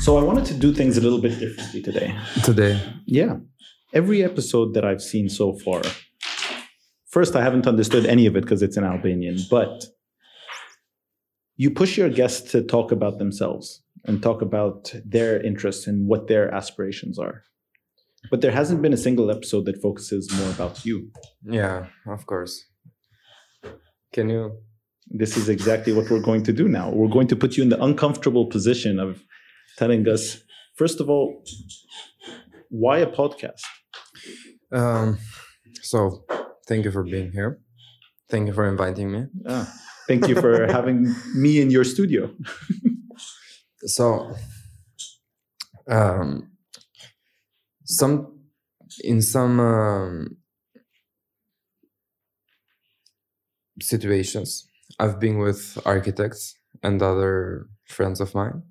So I wanted to do things a little bit differently today. Today. Yeah. Every episode that I've seen so far, first, I haven't understood any of it because it's in Albanian, but you push your guests to talk about themselves and talk about their interests and what their aspirations are. But there hasn't been a single episode that focuses more about you. Yeah, of course. Can you? This is exactly what we're going to do now. We're going to put you in the uncomfortable position of telling us, first of all, why a podcast? Um, so, thank you for being here. Thank you for inviting me. Ah, thank you for having me in your studio. so, um, some in some um, situations, I've been with architects and other friends of mine,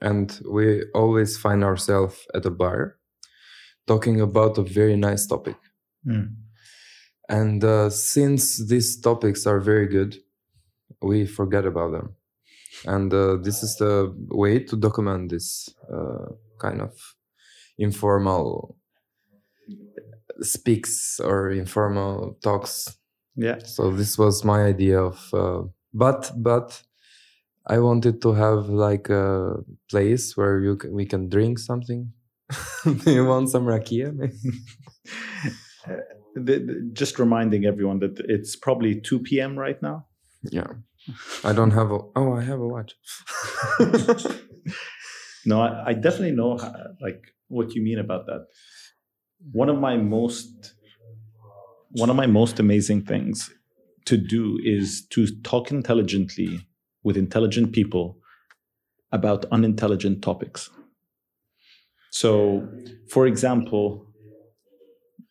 and we always find ourselves at a bar talking about a very nice topic. Mm. And uh, since these topics are very good, we forget about them. And uh, this is the way to document this uh, kind of informal speaks or informal talks. Yeah. So this was my idea of, uh, but but I wanted to have like a place where you can, we can drink something. Do you want some rakia? Uh, the, the, just reminding everyone that it's probably 2 p.m. right now. Yeah. I don't have a. Oh, I have a watch. no, I, I definitely know how, like what you mean about that. One of my most one of my most amazing things to do is to talk intelligently with intelligent people about unintelligent topics. So, for example,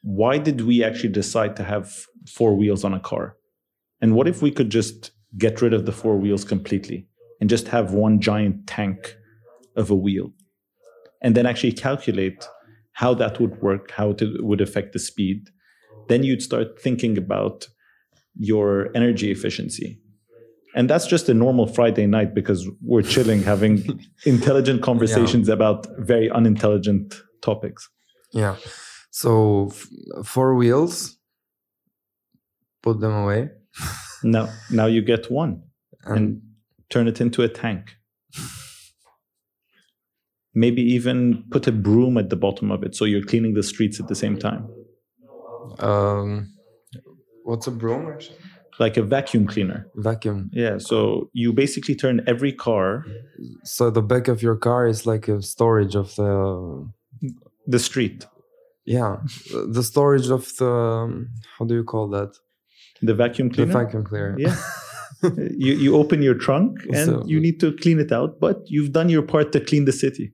why did we actually decide to have four wheels on a car? And what if we could just get rid of the four wheels completely and just have one giant tank of a wheel? And then actually calculate how that would work, how it would affect the speed. Then you'd start thinking about your energy efficiency. And that's just a normal Friday night because we're chilling, having intelligent conversations yeah. about very unintelligent topics. Yeah. So f- four wheels, put them away. no, now you get one and turn it into a tank. Maybe even put a broom at the bottom of it so you're cleaning the streets at the same time. Um, what's a broom actually? Like a vacuum cleaner. Vacuum. Yeah. So you basically turn every car. So the back of your car is like a storage of the the street yeah the storage of the um, how do you call that the vacuum cleaner the vacuum cleaner yeah you you open your trunk and so, you need to clean it out but you've done your part to clean the city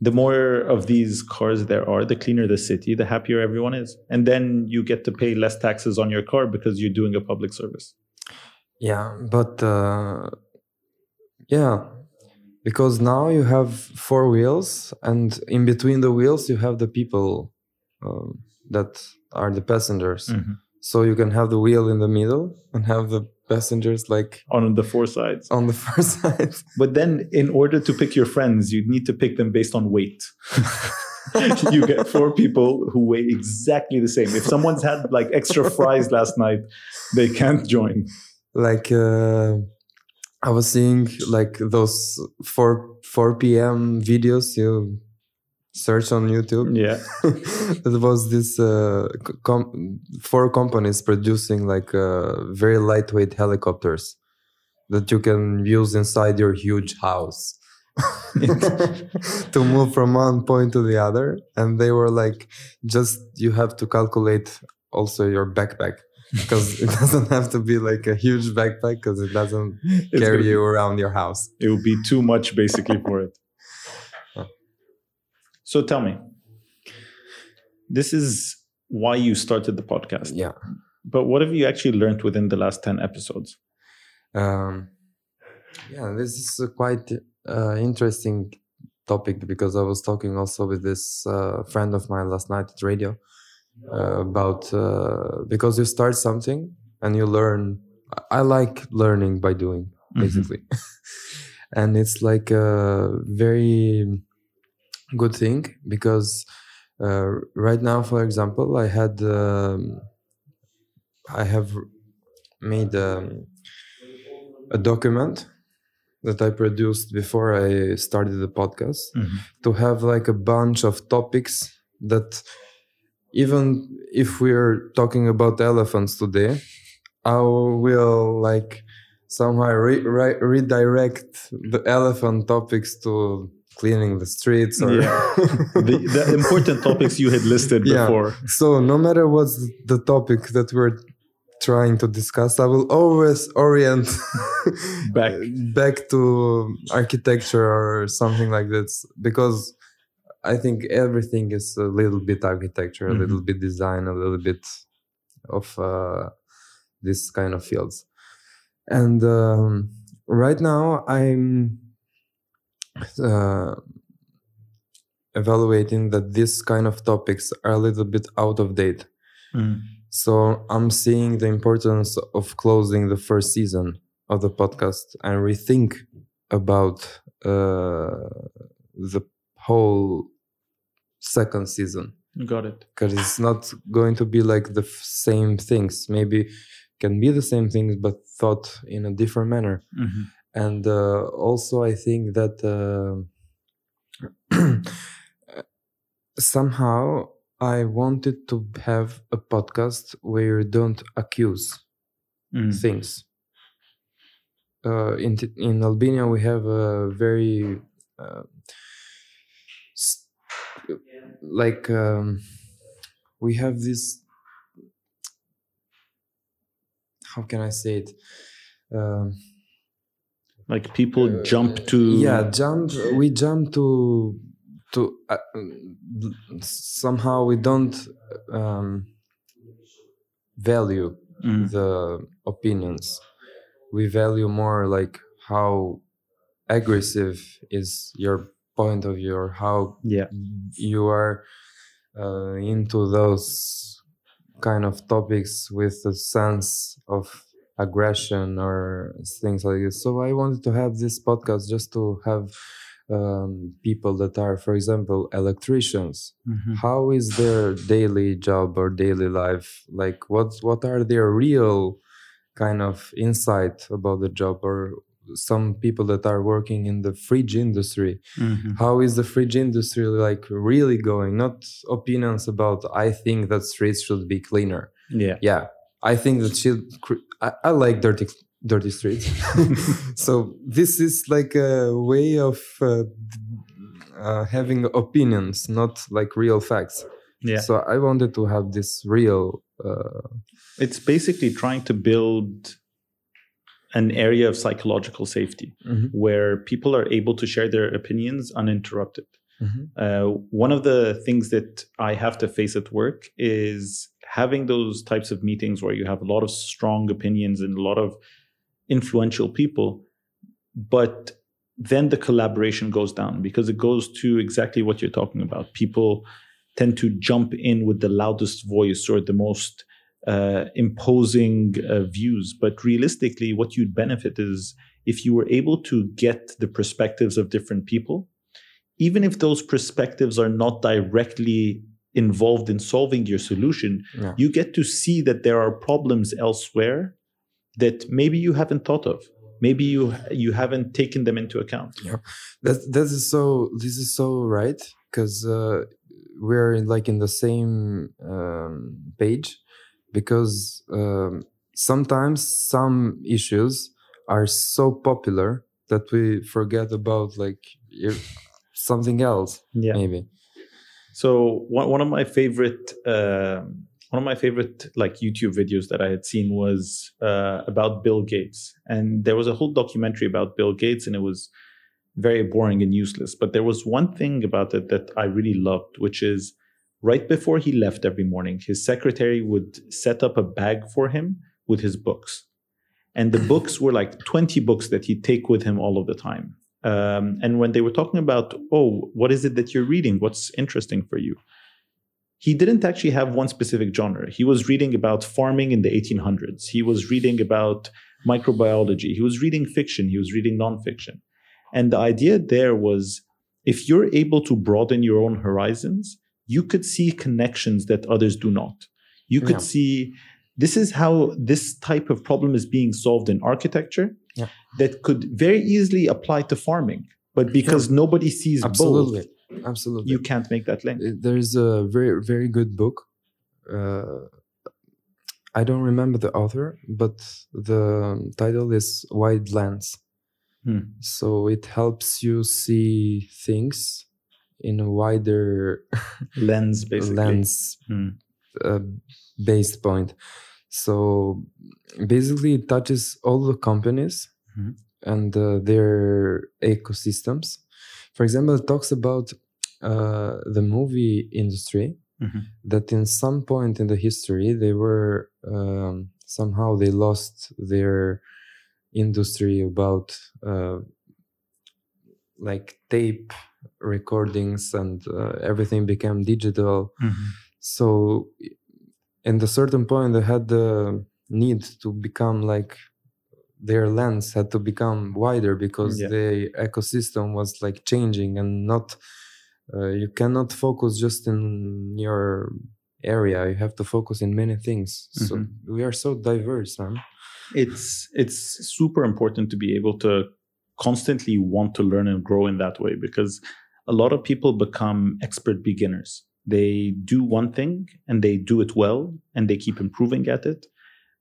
the more of these cars there are the cleaner the city the happier everyone is and then you get to pay less taxes on your car because you're doing a public service yeah but uh, yeah because now you have four wheels and in between the wheels you have the people um, that are the passengers. Mm-hmm. So you can have the wheel in the middle and have the passengers like on the four sides. On the four sides. But then, in order to pick your friends, you need to pick them based on weight. you get four people who weigh exactly the same. If someone's had like extra fries last night, they can't join. Like uh, I was seeing like those four four p.m. videos you search on YouTube. Yeah, it was this uh, com- four companies producing like uh, very lightweight helicopters that you can use inside your huge house to move from one point to the other. And they were like, just you have to calculate also your backpack because it doesn't have to be like a huge backpack because it doesn't it's carry you around your house. It would be too much basically for it. So tell me, this is why you started the podcast. Yeah. But what have you actually learned within the last 10 episodes? Um, yeah, this is a quite uh, interesting topic because I was talking also with this uh, friend of mine last night at radio uh, about uh, because you start something and you learn I like learning by doing, Mhm. basically. and it's like a very good thing because uh, right now, for example, I had um, I have made um, a document that I produced before I started the podcast Mhm. to have like a bunch of topics that even if we're talking about elephants today, I will like somehow re- re- redirect the elephant topics to cleaning the streets or Yeah. the, the important topics you had listed Yeah. before. so no matter what's the topic that we're trying to discuss i will always orient Back. back to architecture or something like this because i think everything is a little bit architecture a little bit design a little bit of uh, this kind of fields and um, right now i'm uh, evaluating that this kind of topics are a little bit out of date Mm. so I'm seeing the importance of closing the first season of the podcast and rethink about uh, the whole second season Got it. because it's not going to be like the f- same things. Maybe can be the same things but thought in a different manner. Mhm. And uh, also, I think that uh, somehow I wanted to have a podcast where you don't accuse Mm. things. Uh, in t- in Albania, we have a very uh, like um, we have this. How can I say it? Um, Like people jump to yeah jump we jump to to uh, somehow we don't um, value Mm. the opinions we value more like how aggressive is your point of view or how yeah you are uh, into those kind of topics with a sense of aggression or things like this. So I wanted to have this podcast just to have um, people that are, for example, electricians. Mhm. How is their daily job or daily life? Like, what what are their real kind of insight about the job or some people that are working in the fridge industry Mhm. how is the fridge industry like really going not opinions about i think that streets should be cleaner yeah yeah i think that should I, I like dirty dirty streets. So this is like a way of uh, uh, having opinions not like real facts. Yeah. So i wanted to have this real uh, it's basically trying to build an area of psychological safety mhm, where people are able to share their opinions uninterrupted. Mhm, uh, one of the things that I have to face at work is having those types of meetings where you have a lot of strong opinions and a lot of influential people, but then the collaboration goes down because it goes to exactly what you're talking about. People tend to jump in with the loudest voice or the most uh, imposing uh, views. But realistically, what you'd benefit is if you were able to get the perspectives of different people even if those perspectives are not directly involved in solving your solution, yeah you get to see that there are problems elsewhere that maybe you haven't thought of. Maybe you you haven't taken them into account. Yeah, that that is so this is so right because uh, we're in, like in the same um, page because um, sometimes some issues are so popular that we forget about like something else Yeah. maybe So one one of my favorite um one of my favorite like YouTube videos that I had seen was uh, about Bill Gates, and there was a whole documentary about Bill Gates, and it was very boring and useless. But there was one thing about it that I really loved, which is right before he left every morning, his secretary would set up a bag for him with his books, and the books were like twenty books that he'd take with him all of the time. Um, and when they were talking about, oh, what is it that you're reading? What's interesting for you? he didn't actually have one specific genre. He was reading about farming in the 1800s. He was reading about microbiology. He was reading fiction. He was reading nonfiction. And the idea there was if you're able to broaden your own horizons, you could see connections that others do not. You could yeah. see this is how this type of problem is being solved in architecture yeah. that could very easily apply to farming. But because yeah. nobody sees Absolutely. both, Absolutely. you can't make that link. There's a very, very good book. Uh, I don't remember the author, but the title is Wide Lens. Hmm. So it helps you see things in a wider lens, basically. lens hmm. uh, based point. So basically, it touches all the companies mm-hmm. and uh, their ecosystems. For example, it talks about uh, the movie industry mm-hmm. that in some point in the history they were um, somehow they lost their industry about uh, like tape recordings and uh, everything became digital mm-hmm. so in a certain point they had the need to become like their lens had to become wider because yeah. the ecosystem was like changing and not uh, you cannot focus just in your area you have to focus in many things mm-hmm. so we are so diverse man it's it's super important to be able to constantly want to learn and grow in that way because a lot of people become expert beginners they do one thing and they do it well and they keep improving at it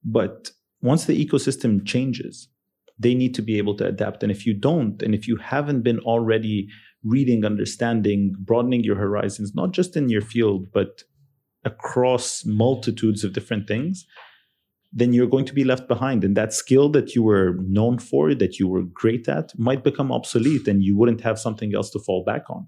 but once the ecosystem changes they need to be able to adapt and if you don't and if you haven't been already reading understanding broadening your horizons not just in your field but across multitudes of different things then you're going to be left behind. And that skill that you were known for, that you were great at, might become obsolete and you wouldn't have something else to fall back on.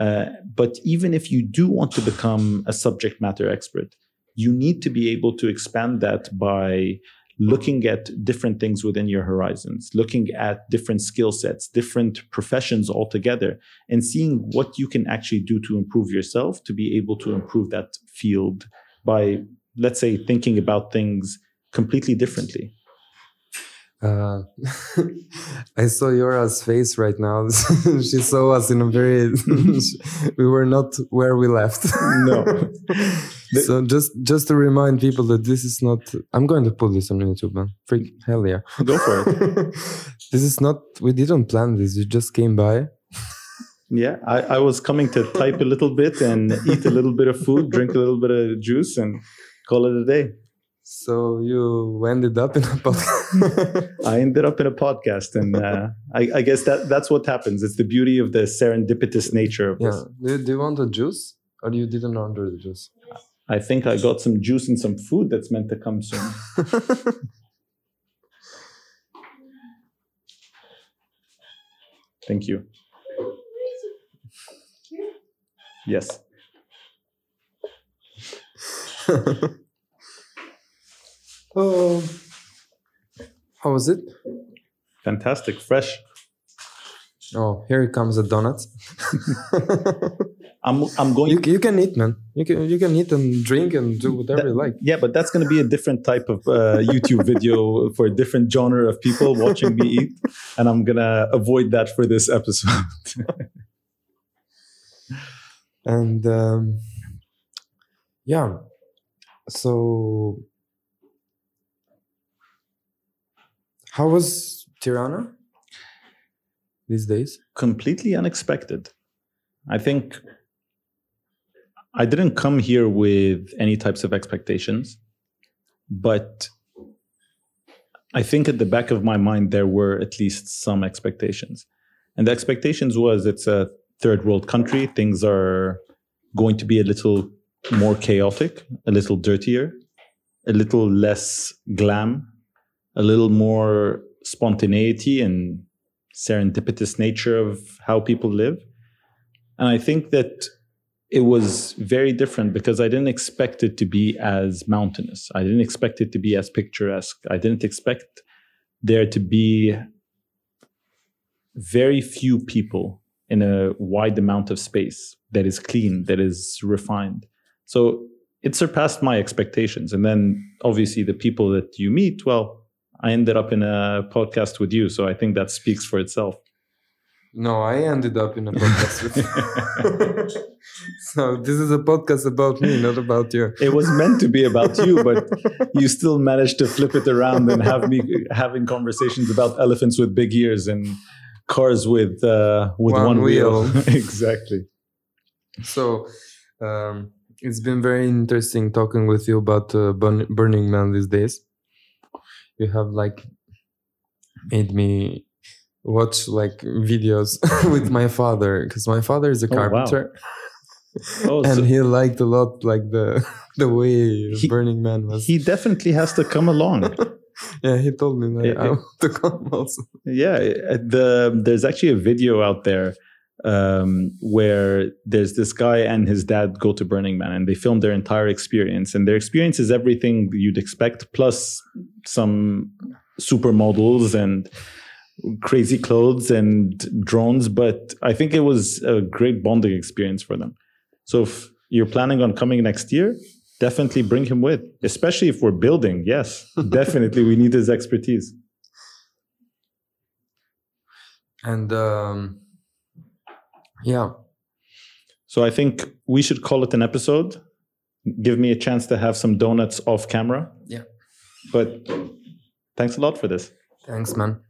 Uh, but even if you do want to become a subject matter expert, you need to be able to expand that by looking at different things within your horizons, looking at different skill sets, different professions altogether, and seeing what you can actually do to improve yourself to be able to improve that field by let's say thinking about things completely differently uh, I saw Yora's face right now. she saw us in a very. we were not where we left. no. so just just to remind people that this is not. I'm going to put this on YouTube, man. Freak hell yeah. Go for it. this is not. We didn't plan this. We just came by. Yeah, I, I was coming to type a little bit and eat a little bit of food, drink a little bit of juice, and call it a day. So you ended up in a podcast. I ended up in a podcast, and uh, I, I, guess that that's what happens. It's the beauty of the serendipitous nature of yeah. this. Do, do you want a juice, or you didn't order the juice? I think I got some juice and some food that's meant to come soon. Thank you. Yes. oh, how was it? Fantastic, fresh. Oh, here comes the donuts. I'm I'm going. You, you, can eat, man. You can you can eat and drink and do whatever that, you like. Yeah, but that's going to be a different type of uh, YouTube video for a different genre of people watching me eat, and I'm gonna avoid that for this episode. and um, yeah, so, how was Tirana these days? Completely unexpected. I think I didn't come here with any types of expectations, but I think at the back of my mind there were at least some expectations. And the expectations was it's a third world country, things are going to be a little more chaotic, a little dirtier, a little less glam, a little more spontaneity and serendipitous nature of how people live. And I think that it was very different because I didn't expect it to be as mountainous. I didn't expect it to be as picturesque. I didn't expect there to be very few people in a wide amount of space that is clean, that is refined. So it surpassed my expectations. And then obviously the people that you meet, well, I ended up in a podcast with you. So I think that speaks for itself. No, I ended up in a podcast with you. so this is a podcast about me, not about you. It was meant to be about you, but you still managed to flip it around and have me having conversations about elephants with big ears and cars with uh, with one, One wheel. wheel. exactly. So um, it's been very interesting talking with you about uh, Burning Man these days. You have like made me watch like videos with my father because my father is a Oh, wow. carpenter Oh, and so he liked a lot like the the way He- Burning Man was. he definitely has to come along. yeah, he told me like, Yeah, I want to come also. Yeah, uh, the there's actually a video out there um, where there's this guy and his dad go to Burning Man and they film their entire experience, and their experience is everything you'd expect, plus some supermodels and crazy clothes and drones. But I think it was a great bonding experience for them. So if you're planning on coming next year, definitely bring him with, especially if we're building. Yes, definitely, we need his expertise. And um, yeah, So I think we should call it an episode. Give me a chance to have some donuts off camera. Yeah. But thanks a lot for this. thanks, man.